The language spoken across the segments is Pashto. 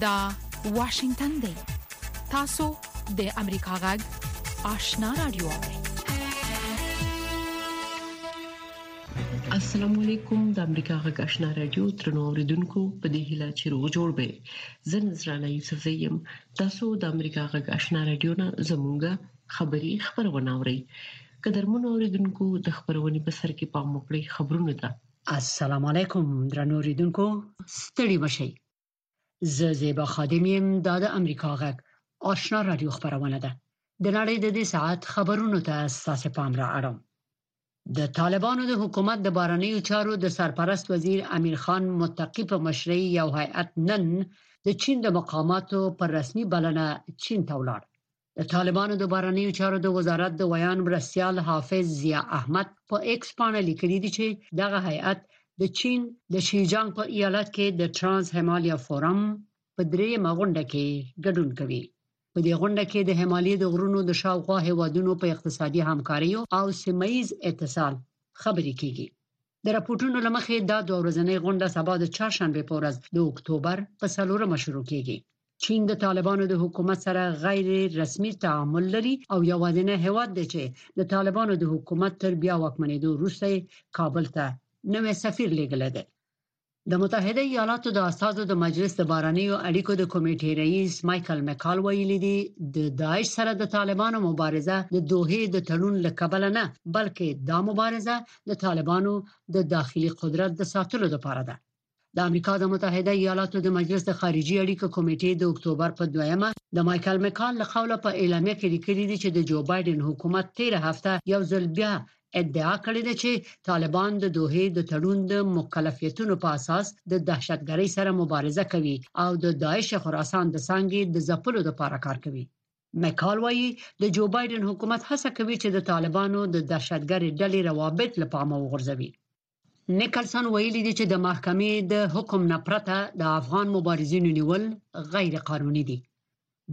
دا واشنگتن دی تاسو د امریکا غږ آشنا رادیو السلام علیکم د امریکا غږ آشنا رادیو ترنو اوریدونکو په دې هیله چې روغ جوړ به زه نذرانه یوسف زیم تاسو د امریکا غږ آشنا رادیو نه زمونږه خبری خبرونه اورئ قدرمن اوریدونکو د خبرونې په سر کې پام وکړئ خبرونه ده السلام علیکم درنو اوریدونکو ستړي مشي زه زیبا خادم یم دا د امریکا غږ آشنا رادیو خبرونه ده د نړۍ د دې ساعت خبرونو ته ساسې پام را اړم د طالبانو د حکومت د بارنیو چارو د سرپرست وزیر امیر خان متقی په مشرۍ یو هیئت نن د چین د مقاماتو پر رسمي بلنه چین ته ولاړ د طالبانو د بارنیو چارو د وزارت د ویان مرستيال حافظ ضیا احمد په ایکس باندې لیکلي دي چې دغه هیئت د چین د شیجانګ په ایالت کې د ترانس همالیا فورم په درېیمه غونډه کې ګډون کوي په دې غونډه کې د همالي د غرونو د شاوخوا هیوادونو په اقتصادي همکاریو او سیمایي اتصال خبرې کیږي د راپورټونو لمخې دا دوه ورځنۍ غونډه سبا د چهارشنبه په ورځ د اکتوبر په څلورمه شروع کیږي چین د طالبانو د حکومت سره غیر رسمي تعامل لري او یوازینی هیواد دی چې د طالبانو د حکومت تر بیا واکمنېدو وروسته کابل ته نوې سفیر لیږل دي د متحده ایالاتو د استازو د مجلس د بارنیو اړیکو د کمیټې رئیس مايکل مکال ویلي دي د داعش سره د طالبانو مبارزه د دوه د تړون لکبل نه بلکې دا مبارزه د طالبانو د داخلي قدرت د ساتلو لپاره ده د امریکا د متحده ایالاتو د مجلس د خارجي اړیکو کمیټې د اکتوبر په دویمه د مايکل مکال له قوله په اعلامیه کې لیکلي دي چې د جو بایدن حکومت تیر هفته یو ځل بیا ادعا کړې ده چې طالبان د دوحې د تړون د مکلفیتونو په اساس د دهشتګرۍ سره مبارزه کوي او د داعش خراسان د څنګه د ځپلو لپاره کار کوي مکال وایي د جو بایدن حکومت هڅه کوي چې د طالبانو د دهشتګرۍ ډلې روابط لپاره وغورځوي نیکلسن ویلي دي چې د محکمې د حکم نه پرته د افغان مبارزینو نیول غیر قانوني دي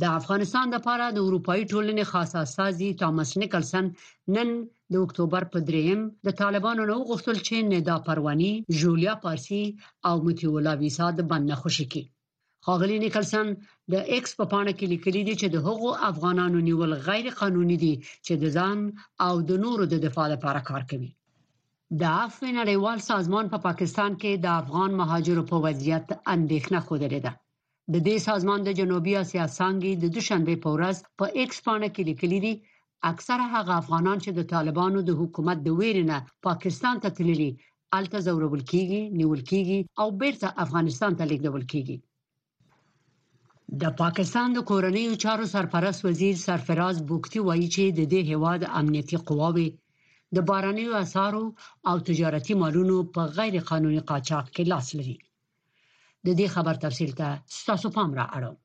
د افغانستان لپاره د اروپאי ټولنې خاص استاذي توماس نیکلسن نن د اکتوبر په دریم د طالبانو نو غوښتل چې ندا پرواني جولیا پارسي او متیولا ویسا د بند نه خوشی کړي ښاغلي نیکلسن د ایکس په پاڼه کې لیکلي دي چې د هغو افغانانو نیول غیر قانوني دي چې د ځان او د نورو د دفاع لپاره کار کوي د عفو نړیوال سازمان په پا پاکستان کې د افغان مهاجرو په وضعیت اندېښنه خوده ده د دې سازمان د جنوبي اسیا څنګه د دوشنبه په ورځ په ایکس پاڼه کې لیکلي دي اکثره هغه افغانان چې د طالبانو د حکومت د ویرې نه پاکستان ته تللي هلته ځورول کیږي نیول کیږي او بیرته افغانستان ته لیږدول کیږي د پاکستان د کورنیو چارو سرپرست وزیر سرفراز بوکتی وایي چې د دې هواد امنیتي قواوې د بارانیو اثارو او تجارتي مالونو په غیر قانوني قاچاق کې لاس لري د دې خبر تفصیل ته ستاسو پام را اړوم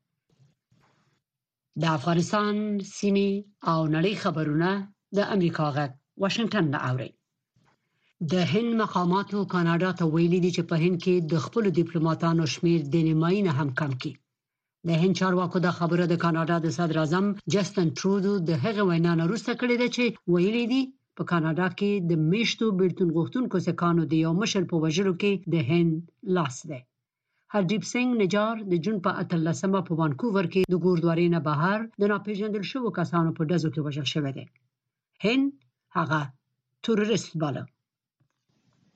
د افغانستان سیمه او نړۍ خبرونه د امریکا غږ واشنگټن له اوري د هند مقاماتو کاناډا ته ویلي دي چې په هند کې د خپل ډیپلوماټانو شمیر د نیمایي نه هم کم کی د هند چارواکو دا خبره د کاناډا د صدر اعظم جستن ترودو د هغه وینا نه روسته کړې ده چې ویلي دي په کاناډا کې د میشتو بیلتون غوښتونکو سکانو د یو مشر په وژلو کې د هند لاس دی هرډیپ سنګ نجار د جون په اتلس مه په وانکوور کې د ګوردوارې نه بهر د ناپېژندل شوو کسانو په ډزو کې وژل شوی دی. هند هغه تروریست باله.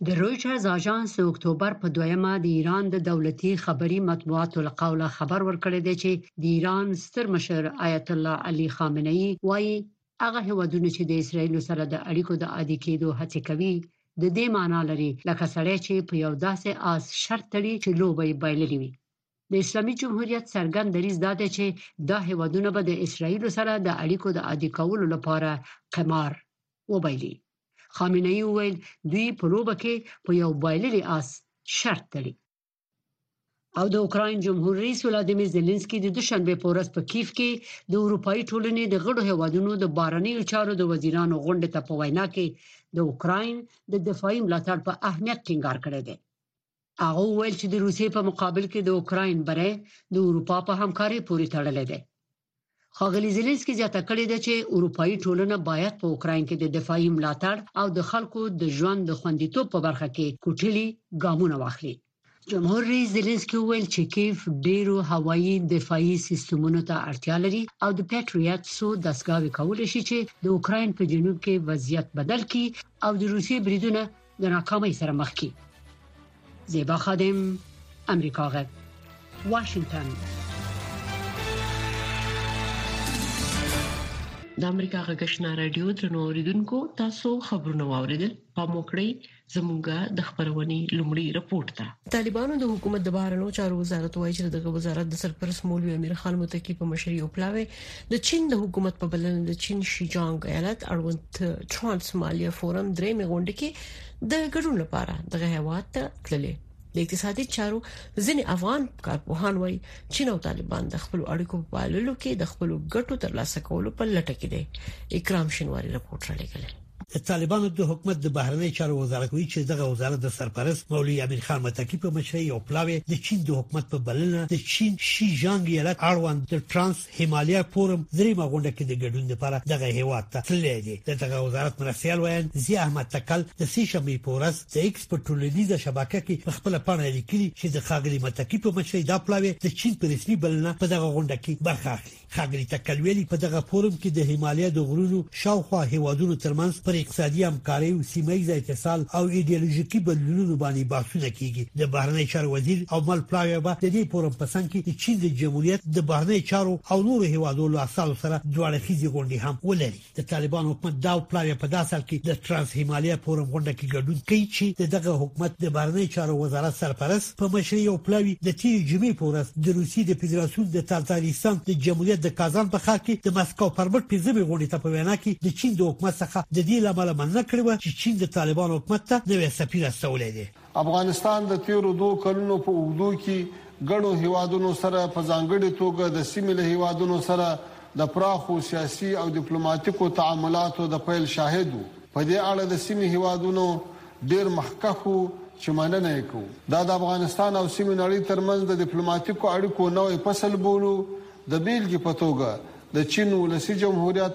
د رویټرز آژانس د اکتوبر په دویمه د ایران د دولتي خبري مطبوعاتو له قوله خبر ورکړی دی چې د ایران ستر مشر ایت الله علي خامنه ايي وايي، هغه هیوادونه چې د اسرایل سره د اړیکو د عادي کېدو هڅه کوي د دې معنی لري لکه سړی چې په یو داسې آس شرط تړي چې لوبه یې بایللې وي د اسلامي جمهوریت څرګند دریز دا دی چې دا هیوادونه به د اسرایل سره د اړیکو د عادي کولو لپاره قمار وبایلي خامنه ای وویل دوی په لوبه کې په یو بایللې آس شرط تړي او د اوکرين جمهور رئیس ولادیمیر زيلنسکي د دوشنبه په ورځ په کیف کې د اروپאי ټولنې د غړو هیوادونو د بارنیو چارو د وزیرانو غونډې ته په وینا کې د اوکرين د دفاعي ملاتړ په اهمیت ټینګار کړی دی هغه ویل چې د روسیې په مقابل کې د اوکرين بره د اروپا په همکاري پورې تړلې ده ښاغلي زيلنسکي زیاته کړې ده چې اروپאيي ټولنه باید په اوکراین کې د دفاعي ملاتړ او د خلکو د ژوند د خوندیتوب په برخه کې کوټلي ګامونه واخلي جمهور رئیس زيلنسکي وویل چې کیف ډیرو هوایي دفاعي سیستمونو ته اړتیا لري او د پیټریټ سو دستګاوې کولای شي چې د اوکراین په جنوب کې وضعیت بدل کړي او د روسي بریدونه د ناکامۍ سره مخ کی زیبا خادم امریکا غږ واشنگتن د امریکا غږشنا رادیو درنو اوریدونکو تاسو خبرونه واوریدل په موکړی زموږه د خبرونې لومړی رپورت ده طالبانو د حکومت د بهرنیو چارو وزارت وایي چې دغه وزارت د سرپرست مولوی امیر خان متقی په مشرۍ او پلاوی د چین د حکومت په بلنه د چین شیجانګ ایالت اړوند ترانس مالیا فورم درې میغونډه کې د ګډون لپاره دغه هیواد ته تللی د اقتصادي چارو ځینې افغان کارپوهان وایي چین او طالبان د خپل اړیکو په پاللو کې د خپل ګټو ترلاسه کولو په لټه کې دي اکرام شنواری رپورټ را لګلې طالبانو د حکومت د بهرنی چارو وزارت وی چې دغه وزارت د سرپرست مولوی امیر خان متکی په مشرۍ یو پلاوی د چین د حکومت په بلنه د چین شي جانګ ایالت اړوند د ترانس هیمالیا فورم دریمه غونډه کې د ګډون لپاره دغه هیواد ته تللی دی د دغه وزارت مرستیال ویاند زی احمد تکل د سې شنبې په ورځ د ایکس په ټولنیزه شبکه کې په خپل پاڼه لیکلي چې د خاغلی متکی په مشرۍ دا پلاوی د چین په رسمي بلنه په دغه غونډه کې برخه اخلي ښاغلي تکل ویلي په دغه فورم کې د هیمالیا د غرونو شاوخوا هیوادونو ترمنځ پر اقتصادي همکارۍ او سیمه ییز اتصال او ایډیولوژیکي بدلونونو باندې بحثونه کیږي د بهرنی چارو وزیر او مل پلاوی به د دې فورم په څنګ کې د چین د جمهوریت د بهرنی چارو او نورو هیوادو له استازو سره دوه اړخیزې غونډې هم ولري د طالبان حکومت دا او پلاوی په داسې حال کې د ترانس هیمالیا فورم غونډه کې ګډون کوي چې دغه حکومت د بهرنی چارو وزارت سرپرست په مشرۍ او پلاوی د تیر جمعې په ورځ د روسیې د فدراسیون د تاتاریستان د جمهوریت د کازان په ښار کې د مسکو پرمټ پنځمې غونډې ته په وینا کې د چین د حکومت څخه د دې لامل مننه کړې و چې چین د طالبان حکومت ته نوې سفیر استولې دي افغانستان د تېرو دوو کلونو په اوږدو کې ګڼو هېوادونو سره په ځانګړې توګه د سیمې له هېوادونو سره د پراخو سیاسي او دیپلوماتیکو تعاملاتو د پیل شاهد و. په دې اړه د سیمې هېوادونو ډېر مخکښ وو چې مننه یې کوو. دا د افغانستان او سیمې نړۍ ترمنځ د دیپلوماتیکو اړیکو نوی فصل بولو، د بېلګې په توګه د چین ولسي جمهوریت،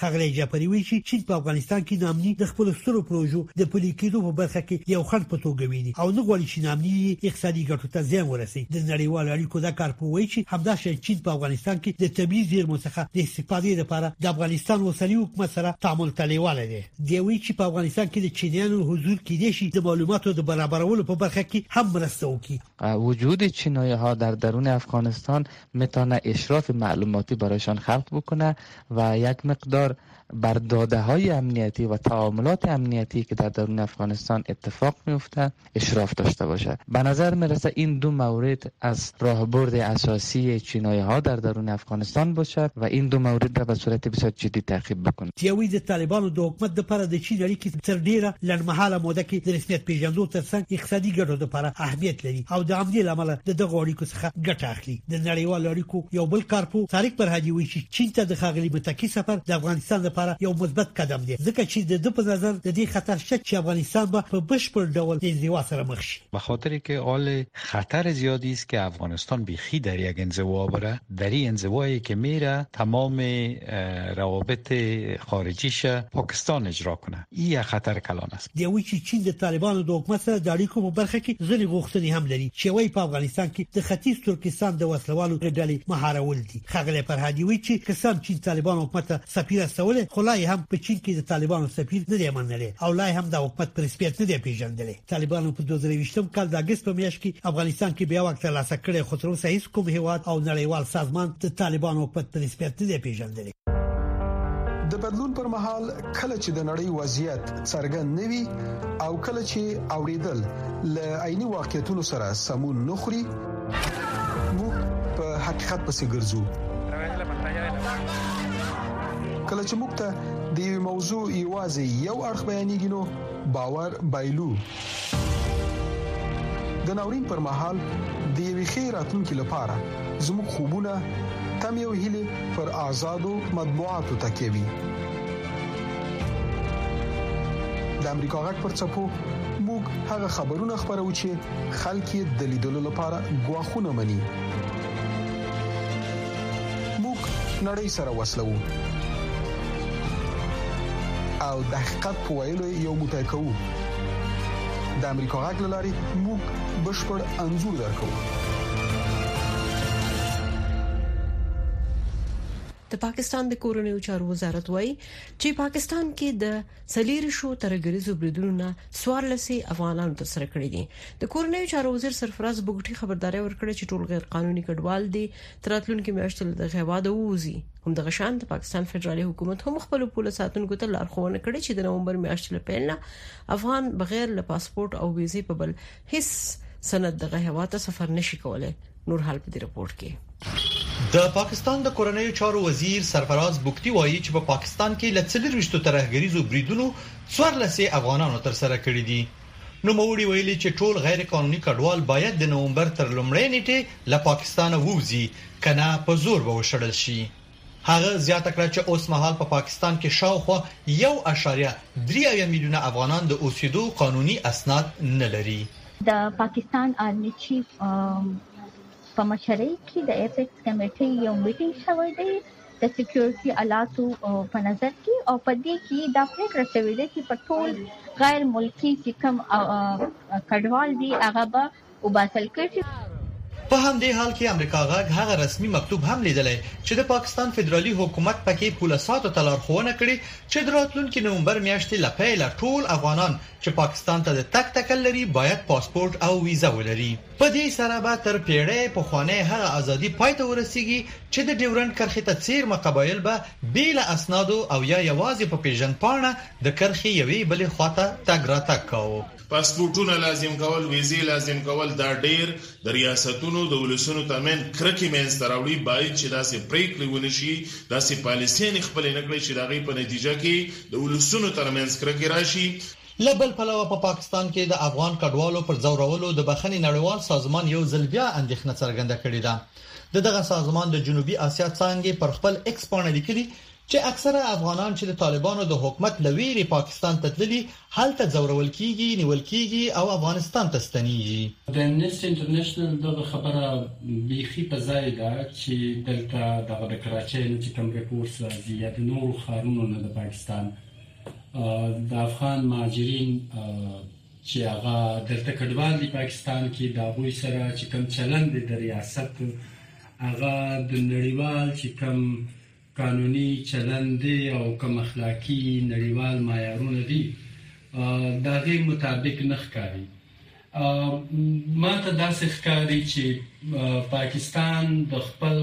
ښاغلی جعفري وایي چې چین په افغانستان کې ناامني د خپلو سترو پروژو د پلي کېدو په برخه کې یو خنډ په توګه ویني او نه غواړي چې ناامني یې اقتصادي ګټو ته زیان ورسوي د نړیوالو اړیکو دا کارپوه وایي چې همدا شان چین په افغانستان کې د طبیعي زیرمو څخه د استفادې لپاره د افغانستان اوسني حکومت سره تعامل ته لیواله دی دی وایي چې په افغانستان کې د چینیانو حضور کېدای شي د معلوماتو د برابرولو په برخه کې هم مرسته وکړي وجود چینایه ها در درون افغانستان میتونه اشراف معلوماتی برایشان خلق بکنه و یک مقدار بر داده های امنیتی و تعاملات امنیتی که در درون افغانستان اتفاق میفته اشراف داشته باشه به نظر میرسه این دو مورد از راهبرد اساسی چینای ها در درون افغانستان باشد و این دو مورد را به صورت بسیار جدی تعقیب بکنه تیوی د طالبانو د حکومت لپاره د چین اړیکې تر ډیره لنډمهاله موده کې د رسمیت پیژندو ترڅنګ اقتصادي ګټو لپاره اهمیت لري او د همدې له امله د دغو اړیکو څخه ګټه اخلي کړي د نړیوال اړیکو یو بل کارپو طارق برهادي وایي چې چین ته د خاغلی متکی سفر د افغانستان لپاره یو مثبت قدم دی ځکه چې د د په نظر د دې خطر شته چې افغانستان به په بشپړ ډول د انزوا سره مخ شي به خاطر کې اول خطر زیادی است که افغانستان بیخی در یک انزوا بره در این انزوایی که میره تمام روابط خارجیش پاکستان اجرا کنه ای یا خطر کلان است. د یوه چې چین د طالبانو د حکومت سره د اړیکو په برخه کې ځینې غوښتنې هم لري چې یوه یې په افغانستان کې د ختیځ ترکستان د وسله والو ډلې مهارول دي. ښاغلی فرهادي وایي چې که څه هم چین طالبانو حکومت ته سفیر استولی خو لا یې هم په چین کې د طالبانو سفیر نه دی منلی او لا یې هم دا حکومت په رسمیت نه دی پیژندلی. طالبانو په دوه زره او یوویشت کال د اګست په میاشت کې افغانستان کې بیا واک ترلاسه کړی خو تر اوسه هیڅ کوم هیواد او نړیوال سازمان د طالبانو حکومت په رسمیت نه دی پیژندلی. د بدلون پر مهال کله چې د نړۍ وضعیت څرګند نه وي او کله چې اوریدل ل عیني واقعیتونو سره سمون نه خوري موږ په حقیقت پسې ګرځو کله چې موږ ته د یو موضوع یوازې یو اړخ بیانېږي نو باور بایلو د ناورین پر مهال د یوې ښې راتلونکې لپاره زموږ خوبونه تم یو هلي پر آزادو مطبوعاتو تکیوي د امریکا غږ پر چپو موږ هغه خبرونه خبرو چې خلک یې د لیدلو لپاره غواخونه مني موږ نړۍ سره وسلو او د حقیقت په ویلو یو موټی کوو د امریکا غږ لاري موږ بشپړ انزور درکو د پاکستان د کورنیو چارو وزارت وایي چې پاکستان کې د سلیر شو ترګریزو بریدونو نه سوار لسی افغانانو ته سره کړی دي د کورنیو چارو وزیر سرفراز بوګټي خبرداري ورکړه چې ټول غیر قانوني کډوال دي تراتلونکو میاشتو د غواده ووزي همدغه شان د پاکستان فدرالي حکومت هم خپل پوله ساتونکو ته لارښوونه کړې چې د نومبر میاشتې له پیل نه افغان بغیر له پاسپورت او ویزې په بل هیڅ سند دغه هوا ته سفر نشي کولای نور حال په دې رپورت کې د پاکستان د کورنیو چارو وزیر سرفراز بوکتی وایي چې په پاکستان کې لڅلويشتو ترهګریزو بریدونو 14 افغانانو تر سره کړی دي نوموړي ویلي چې ټول غیر قانوني کډوال باید د نومبر تر لومړۍ نېټې له پاکستانه ووځي که نه په زور به وشړل شي. هغه زیاته کړه چې اوسمهال په پاکستان کې شاوخوا یو اعشاریه درې اویا میلیونه افغانان د اوسېدو قانوني اسناد نه لري. د پاکستان آرمي چیف په مشرۍ کې د ایپکس کمېټۍ یو میټینګ شوی دی. د سکیورټي الاتو په نظر کې او په دې کې دا پریکړه شوې ده چې په ټول غیر ملکی چې کوم کډوال دي هغه به وباسل کړي په همدې حال کې امریکا غږ هغه رسمي مکتوب هم لیدلی چې د پاکستان فدرالي حکومت پکې پولیساتو ته لارښوونه کړې چې د راتلونکي نومبر میاشتې له پیله ټول افغانان چې پاکستان ته د تګ تکل لري باید پاسپورټ او ویزه ولري. په دې سره به تر پېړۍ پخوانۍ هغه ازادي پای ته ورسېږي چې د ډیورنډ کرښې ته څېرمه قبایل به بې له اسنادو او یا یوازې په پېژند پاڼه د کرښې یوې بلې خوا ته تګ راتګ کاوه. پاسپورټونه لازم کول، ویزې لازم کول دا ډېر د ریاستونو د ولسونو تر منځ کرکې منځ ته راوړي، باید چې داسې پرېکړې ونشي، داسې پالیسیانې خپلې نه کړي چې د هغې په نتیجه کې د ولسونو ترمنځ کرکې راشي. له بل پلوه په پاکستان کې د افغان کډوالو پر ځورولو د بخښنې نړیوال سازمان یو ځل بیا اندېښنه څرګنده کړې ده. د دغه سازمان د جنوبي اسیا څانګې پر خپل ایکس پاڼه لیکلي، چې اکثره افغانان چې د طالبانو د حکومت له وېرې پاکستان ته تللي، هلته ځورول کېږي، نیول کېږي او افغانستان ته ستنېږي. د امنیسټي انټرنشنل دغه خبره بیخی په ځای ده چی دلته دغه د کراچۍ نه چی کوم رپورټس راځي یا د نورو ښارونو نه د پاکستان د افغان مهاجرین چې هغه دلته کډوال دي پاکستان کې دا غوي سره چې کم چلند د ریاست هغه د نړیوال چې کم قانوني چلند دی او کوم اخلاقي نړیوال معیارونه دي د هغې مطابق نه ښکاري ما ته داسې ښکاري چې پاکستان د خپل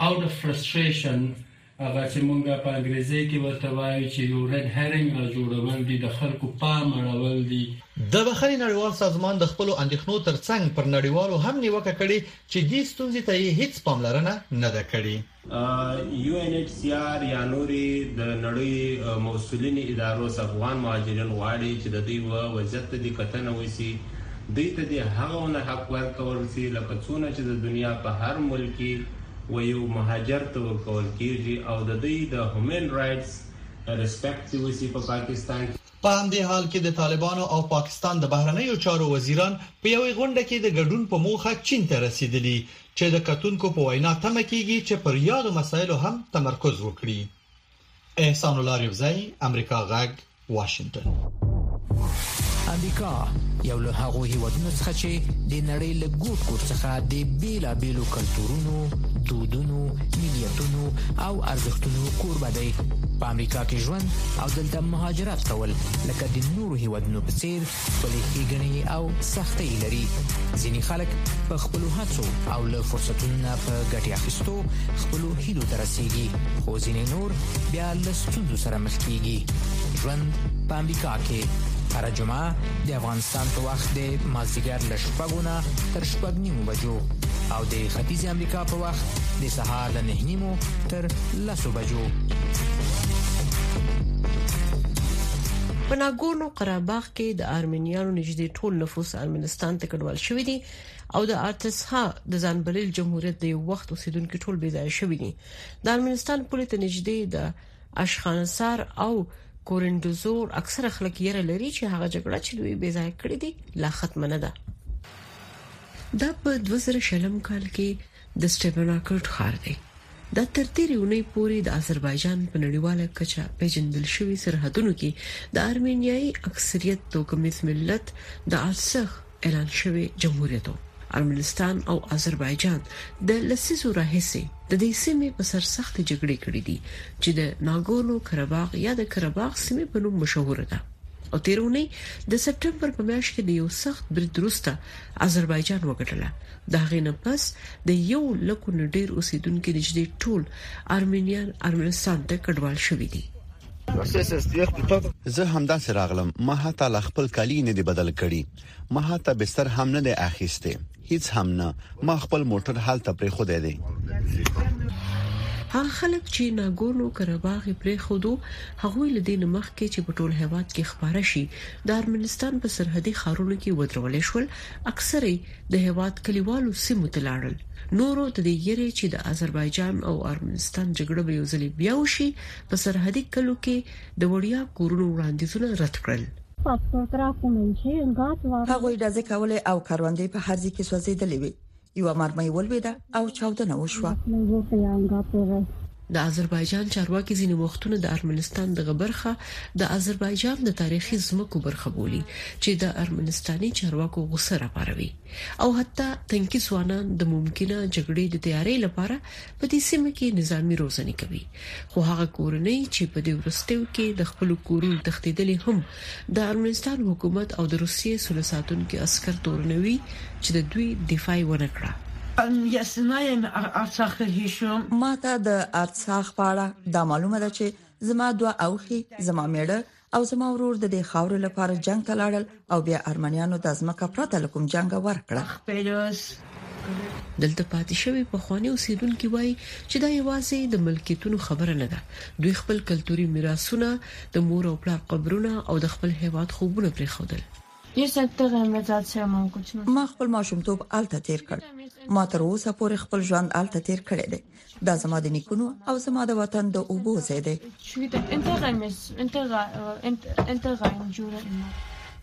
اوټ اف فرستریشن هغه چې مونږه په انګریزي کې ورته وایو چې یو ریډ هرینګ را جوړول دي د خلکو پام اړول دي د بخښنې نړیوال سازمان د خپل اندېښنو ترڅنګ پر نړیوالو هم نیوکه کړې چې دې ستونزې ته یې هیڅ پاملرنه نه ده کړې. یو این ایچ سي آر یا نورې د نړۍ موسولینې اداروس افغان مهاجرین غواړې چې د دوی وه وضعیت ته دې کتنه وسي، دوی ته دې هغه ونه حق ورکول سي لکه څونه چې د دنیا په هر ملک کې و یو مهاجر ته ورکول کیږي او د دوی د هومین رایټس ریسپیکټ دې وسي په پاکستان کې. په همدې حال کې د طالبانو او پاکستان د بهرنیو چارو وزیران په یوې غونډه کې د ګډون په موخه چین ته رسیدلي چې د کتونکو په وینا تمه کیږي چې پر یادو مسایلو هم تمرکز وکړي احسان الله ریوزی امریکا غږ واشنگتن امریکا یو له هغو هیوادونو څخه چې د نړۍ له ګوټ ګوټ څخه د بیلابیلو کلتورونو، دودونو، ملیتونو او ارزښتونو کوربه دی. په امریکا کې ژوند او دلته مهاجرت کول لکه د نورو هیوادونو په څیر خپلې ښېګڼې او سختۍ لري ځینې خلک په خپل هڅو او له فرصتونو نه په ګټې اخیستو خپل هیلو ته رسیږي خو ځینې نور بیا له ستونزو سره مخ کیږي ژوند په امریکا کې هر جمعه د افغانستان په وخت د مازیګر له شپږو نه تر شپږ نیمو بجو او د ختیځ امریکا په وخت د سهار له نهه نیمو تر سوبجو په ناګورنو قرهباغ کې د ارمنیانو نږدې ټول نفوس ارمنستان ته کډوال شوی دی او د ارتسها د ځانبلیل جمهوریت د یو وخت اوسیدونکو ټول بې ځای شوی دی د ارمنستان پولیس ته نږدې د اشخانسار او کورندوزور اکثره خلک یې لري چې هغه جګړه چې دوی بې ځای کړې دي لا ختمه نه ده دا په 2000 شلم کال کې د سټیپناکرت ښار دی. دا تر تېرې اونۍ پورې د اذربایجان په نړیواله کچه پېژندل شوي سرحدونو کې د ارمینیايي اکثریت توکمیز ملت د ارتسخ اعلان شوی جمهوریت و. ارمنستان او اذربایجان د لسیزو راهیسې د دې سیمې په سر سختې جګړې کړې دي چې د ناګورنو کرباغ یا د کرباغ سیمې په نوم مشهوره ده او تېره اونۍ د سپټمبر په میاشت کې د یو سخت برید وروسته اذربایجان وګټله د هغې نه پس د یو لکو نه ډیر اوسیدونکو نږدې ټول ارمینیان ارمنستان ته کډوال شوي دي. زه همداسې راغلم ما حتی لا خپل کالي نه دي بدل کړي ما حتی بستر هم نه دی اخیستی هیڅ هم نه ما خپل موټر هلته پریښودی دی. هغه خلک چې ناګورنو قرهباغ یې پریښود هغوی له دې نه مخکې چې په ټول هیواد کې خپاره شي د ارمنستان په سرحدي ښارونو کې ودرول شول اکثره یې د هېواد کلیوالو سیمو ته لاړل، نورو د دې یرې چې د اذربایجان او ارمنستان جګړه به یو ځلې بیا وشي، په سرحدي کلو کې د وړیا کورونو وړاندیزونه رد کړل. هغوی ډزې کولې او کروندې په هر ځای کې سوځیدلې وې، یوه مرمۍ ولویده او چاودنه وشوه. د آذربایجان چارواکي ځینې وختونه د ارمنستان دغه برخه د آذربایجان د تاریخي ځمکو برخه بولي چې د ارمنستاني چارواکو غوسه راپاروي او حتی تنکي ځوانان د ممکنه جګړې د تیاري لپاره په دې سیمه کې نظامی روزنه کوي خو هغه کورنۍ چې په دې ورستیو کې د خپل کورونو تختیدلې هم د ارمنستان حکومت او د روسیې سوله ساتونکي عسکر تورنوي چې د دوی دفاع یې ونه کړه. ما ته د ارتساخ په اړه دا معلومه ده چې زما دوه اوښي، زما مېړه او زما ورور د دې خاورې لپاره جنګ ته لاړل او بیا ارمنیانو دا ځمکه پرته له کوم جنګه ورکړه. دلته پاتې شوي پخواني اوسیدونکي وایي چې دا یوازې د ملکیتونو خبره نه ده، دوی خپل کلتوري میراثونه، د مور او پلار قبرونه او د خپل هیواد خوبونه پریښودل. ما خپل ماشومتوب هلته تیر کړ. ما تر اوسه پورې خپل ژوند هلته تیر کړی دی. دا زما د نیکونو او زما د وطن د اوبو ځای دی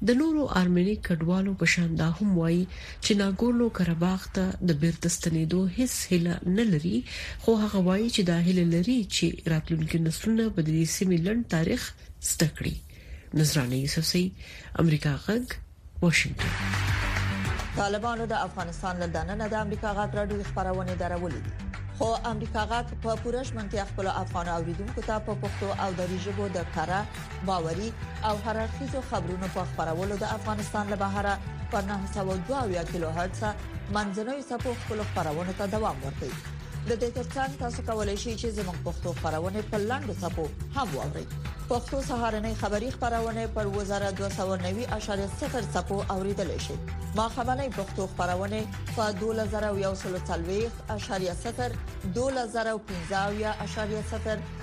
د نورو آرمني کډوالو په شان دا هم وایي چې ناګورنو قرهباغ ته د بیرته ستنېدو هیڅ هله نه لري خو هغه وایي چې دا هله لري چې راتلونکي نسلونه به د دې سیمې لړن تاریخ ستکړي نظرانه یوسفزۍ امریکا غږ واشنګټن طالبانو د افغانستان له دننه د امریکا غږ راډیو خبرونه درولې دي خو امریکا غږ په پوره ژمنتیا خپل افغان اوریدونکو ته په پښتو او دری ژبه د کاره باوري او هررخیزو خبرونو په خبرولو د افغانستان له بهره په 902 کیلو هرتز منځنوي سپو خپل خبرونه ته دوام ورکړي د دې ترڅنګ تاسو کولی شئ چې زموږ پښتو خبرونه په لاندو ټکو هم واورئ پښتو سهارنې خبری خبرونه پر وزارت 290.0 ټکو اوریدل شي ما خبرنې پښتو خبرونه په 2040.0 2015.0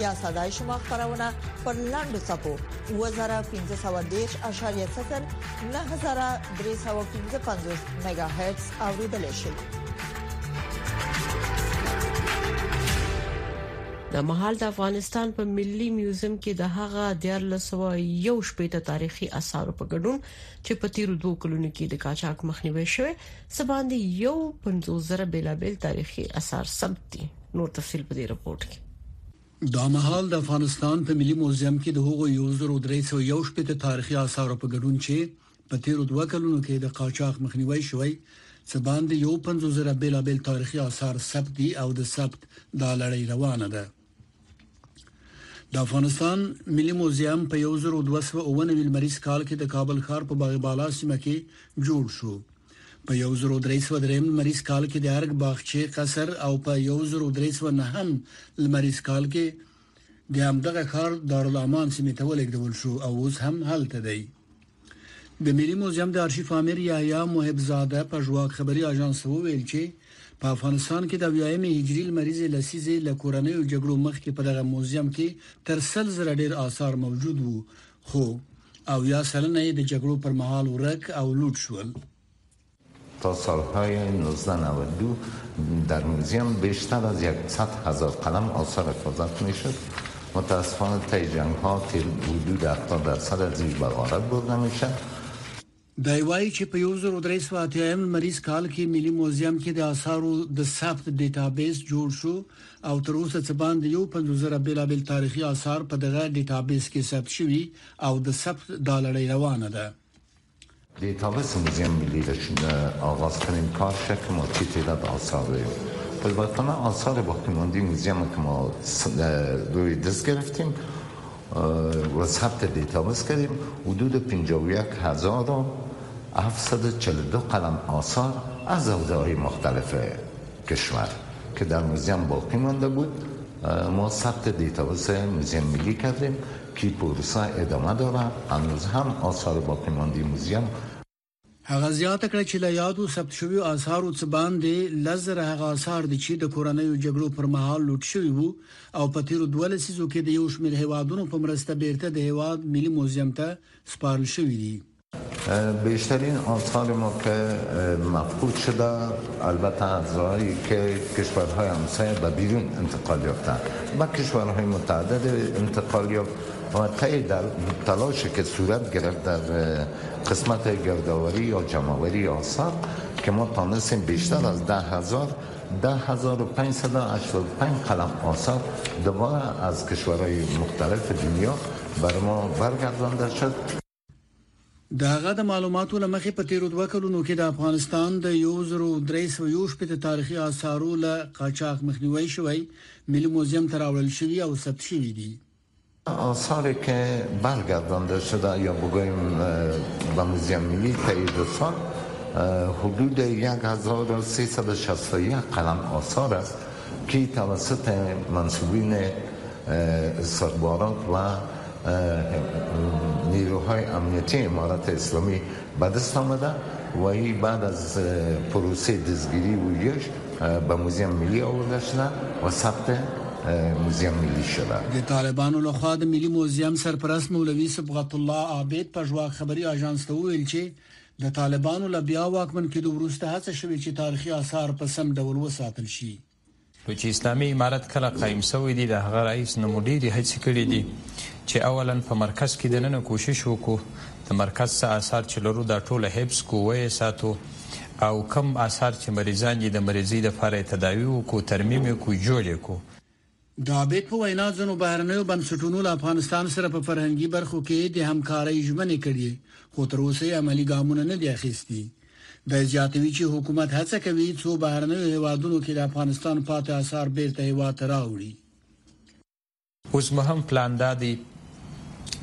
یا صداي شما خبرونه پر لاندو صفو 2015.0 9315 میگا هرتز اوریدل شي د مهال د افغانستان په ملي میوزیم کې د هغه د 1901 شپېته تاریخي اثارو په ګډون چې په تیرو دوه کلونو کې د قاچاق مخنیوي شوه سباندې یو 50000 بیلابل تاریخي اثار ثبت دي نور تفصيل په دې رپورت کې دا مهال د افغانستان په ملي موزیم کې د هغو یو زرو درې سو یو شپې ته تاریخي آثارو په ګډون چې په تیرو دوه کلونو کې د قاچاق مخنیوي شوی څه باندې یو پنځو زره بیلابل تاریخي آثار ثبت دي او د ثبت دا لړۍ روانه ده د افغانستان ملي موزیم په 1290 لمریز کال کې د کابل ښار په باغ بالا سیمه کې جوړ شو په 1303 لمریز کال کې د ارګ باغچې قصر او په 1309 لمریز کال کې د همدغه ښار دارالامان سیمې ته ولېږدول شو او اوس هم هلته دی د ملي موزیم د آرشیف امیر یحیی محب زاده په ژواک خبري اژانس وویل چې په افغانستان کې د ویایمې هجری لمریزې لسیزې له کورنیو جګړو مخکې په دغه موزیم کې تر سل زره ډیر آثار موجود وو خو اویا سلنه یې د جګړو پر مهال ورک او لوټ شول. تا سالهای 1992 در موزیم بیشتر از 100 هزار قلم آثار حفاظت می شد متاسفانه طی جنگ ها تیر حدود 70 درصد از این به غارت برده می شد دی وايي چې په 1380 لمریز کال کې ملي موزیم کې د آثارو د ثبت ډیټابیس جوړ شو او تر اوسه څه باندې یو 15000 بیلابل تاریخي آثار په دغه ډیټابیس کې ثبت شوي او د ثبت دا لړۍ روانه ده ډیټابیس موزیم ملي د آغاز کړین کار شه که ما چی تعداد آثار ویم پربرتانه آثار باقی مانده موزیم که ما روی دست گرفتیم و ثبت دیتابیس کردیم حدود یک هزار و قلم آثار از حوزه های مختلف کشور که در موزیم باقی مانده بود ما ثبت دیتابیس موزیم ملی کردیم که پروسه ادامه داره هنوز هم آثار باقی مانده موزیم هغه زیاته کړه چې له یادو ثبت شویو آثارو څخه باندې لزر هغه آثار دي چې د کورنیو جګړو پر مهال لوټ شوي وو او په تیرو دوه لسیزو کې د یو شمېر هیوادونو په مرسته بیرته د هیواد ملي موزیم ته سپارل شوي دي بیشترین آثار ما که مفقود شده البته از راهی که کشورهای همسایه به بیرون انتقال یافته به کشورهای متعدد انتقال یافت و طی تلاشی که صورت گرفت در قسمت گردآوری یا جمعآوری آثار که ما توانستیم بیشتر از ده هزار ده هزار و پنجصد و هشتاد و پنج قلم آثار دوباره از کشورهای مختلف دنیا بر ما برگردانده شد د هغه د معلوماتو لمخې په تیرو دوه کلونو کې د افغانستان د 1321 تاریخي آثارو له قاچاق مخنیوي شوی ملي موزیم تراوړل شوی او ثبت شوی دی آثاری که برگردانده شده یا بگویم به موزیم ملی تایید سال حدود 1361 قلم آثار است که توسط منصوبین استخبارات و نیروهای امنیتی امارت اسلامی بدستامده وایی بعد از پروسه دزگیری و یش به موزیم ملی آورده شده و ثبت موزیم ملی شده. د طالبانو له خوا د ملي موزیم سرپرست مولوي صبغت الله عابد پژواک خبري آژانس ته وویل چې د طالبانو له بیا واکمن کېدو وروسته هڅه شوې چې تاریخي آثار په سم ډول وساتل شي. خو چې اسلامي امارت کله قایم سوی دی د هغه رئیس نه مو ډېرې هڅې کړې دي چې اولا په مرکز کې دننه کوشش وکړو د مرکز څه آثار چې لرو دا ټوله حفظ کو ویې ساتو او کم آثار چې مریضان دي د مریضۍ لپاره تداوي وکړو ترمیم یې کو جوړ یې کو د عابد په وینا، ځینو بهرنیو بنسټونو له افغانستان سره په فرهنګي برخو کې د همکارۍ ژمنې کړي، خو تر اوسه یې عملي ګامونه نه دي اخیستي. دی زیاتوي چې حکومت هڅه کوي، څو بهرنیو هېوادونو کې د افغانستان پاتې اثار بېرته هېواد ته راوړي. اوس مهم پلان دا دی،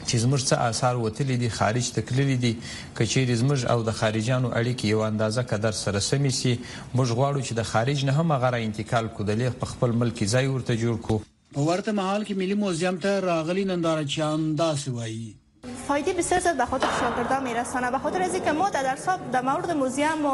چې زموږ څه آثار وتلي دي، خارج ته تللي دي، که چېرې زموږ او د خارجيانو اړيکې يوه اندازه قدر سره سمې شي، موږ غواړو چې د خارج نه هم هغه را انتقال کړو، د لېغ په خپل ملک کې ځای ورته جوړ کړو. په ورته مهال کې ملي موزيم ته راغلي نندارچيان داسې وايي. فایدې بسیار زیات بخاطر شاګردان میرسانه بخاطر ازی که ما تدرسات دمورد موزیم و.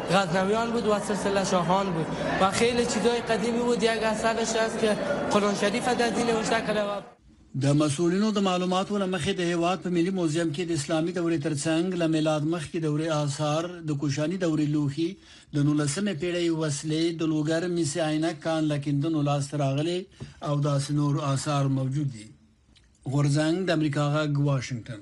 غزنویان بود و سلسله شاهان بود و خیلی چیزای قدیمی بود یک اثرش هست که قرآن شریف در زیر نوشته کده و د مسؤلینو د معلوماتو له مخې د هېواد په ملي موزیم کې د اسلامي دورې ترڅنګ له میلاد مخکې دورې آثار، د کوشاني دورې لوښي، د نولسمې پېړۍ وسلې، د لوګر میسي عینک کان له کیندنو لاسته راغلي او داسې نور آثار موجود دي. غورځنګ، د امریکا غږ، واشنګټن.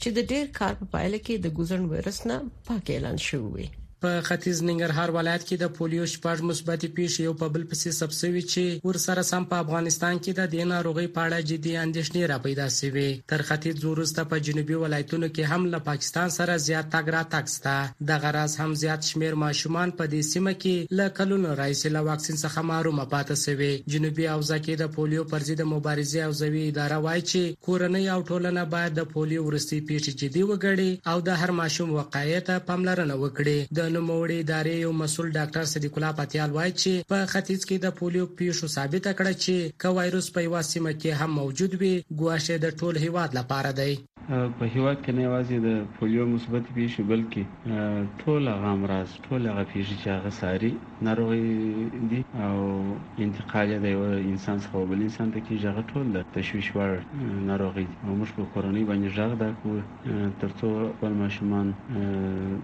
چې د ډیر کار په پایله کې د ګوزن وایرس نه پاک اعلان شوی وي په ختیځ ننګرهار ولایت کې د پولیو شپږ مثبتې پیښې یو په بل پسې ثبت شوې چې ورسره سم په افغانستان کې د دې ناروغۍ په اړه جدي اندېښنې را پیدا شوې تر ختیځ وروسته په جنوبي ولایتونو کې هم له پاکستان سره زیات تګ راتګ شته دغه راز هم زیات شمېر ماشومان په دې سیمه کې له کلونو راهیسې له واکسین څخه محرومه پاتې شوې جنوبي حوزه کې د پولیو پر ضد مبارزې حوزوي اداره وایي چې کورنۍ او ټولنه باید د پولیو وروستۍ پیښې جدي وګڼي او د هر ماشوم وقایع ته پاملرنه وکړي د نوموړې ادارې یو مسول ډاکټر صدیق الله پتیال وایي چې په ختیځ کې د پولیو پیښو ثابته کړه چې که وایروس په یوه سیمه کې هم موجود وي ګواښ د ټول هیواد لپاره دی په هیواد کې نه یوازې د پولیو مثبت پیښې بلکې ټول هغه امراض ټول هغه پیښې چې هغه ساري ناروغي دي او انتقال یې د یو انسان څخه بل انسان ته کیږي هغه ټول د تشویش وړ ناروغي دي او موږ په کورنۍ باندې ژغ دا کو ترڅو خپل ماشومان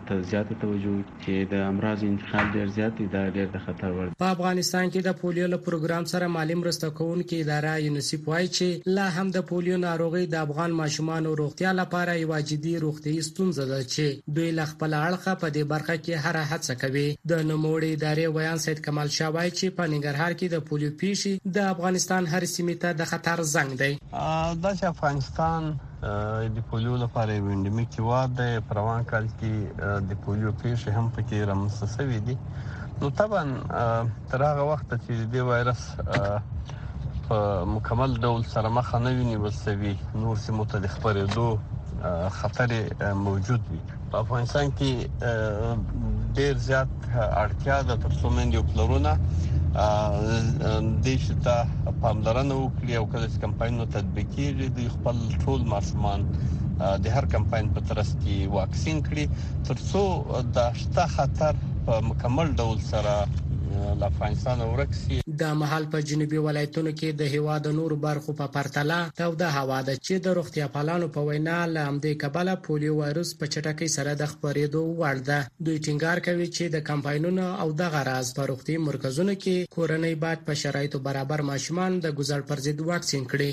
ته زیاته توجه وکړي چې د امراض انتقال ډیر زیات دی دا ډیر د خطر وړ په افغانستان کې د پولیو له پروګرام سره مالي مرسته کوونکې اداره یونیسیف وایي چې لا هم د پولیو ناروغي د افغان ماشومانو روغتیا لپاره یوه جدي روغتیايي ستونزه ده چې دوی له خپل اړخه په دې برخه کې هره هڅه کوي. د نوموړې ادارې ویاند سید کمال شاه وایي چې په ننګرهار کې د پولیو پیښې د افغانستان هر سیمې ته د خطر زنګ دی. دا چې افغانستان د پولیو لپاره یو انډمیک هیواد دی، په روان کال کې د پولیو پیښې هم پکې رامنځته شوې دي، نو طبعا تر هغه وخته چې د دې وایرس په مکمل ډول سره مخه نه وي نیول شوې نور سیمو ته د خپرېدو خطر موجود وي په افغانستان کې ډیر زیات اړتیا ده تر څو مندي او پلرونه د دې ته پاملرنه وکړي او کله چې کمپاینونه تطبیق کیږي د خپل ټول ماشومان د هر کمپاین په ترڅ کې واکسین کړي ترڅو دا شته خطر په مکمل ډول سره له افغانستانه ورک شي. دا مهال په جنوبي ولایتونو کې د هېواد د نورو برخو په پرتله توده هوا ده چې د روغتیاپالانو په وینا له همدې کبله پولیو وایروس په چټکۍ سره د خپرېدو وړ ده. دوی ټینګار کوي چې د کمپاینونو او دغه راز په روغتیايي مرکزونو کې کورنۍ باید په شرایطو برابر ماشومان د ګوزړ پر ضد واکسین کړي.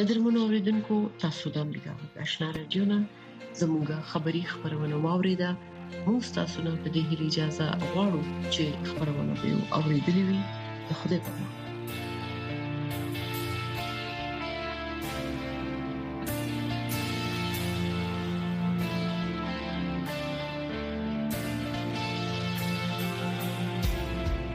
قدرمن اوریدونکو تاسو د امریکا غږ آشنا رادیو نه زموږ خبری خبرونه واوریده موږ تاسو نه په دې هیله اجازه غواړو چې خبرونه به او ریډلی وي د خوده په امان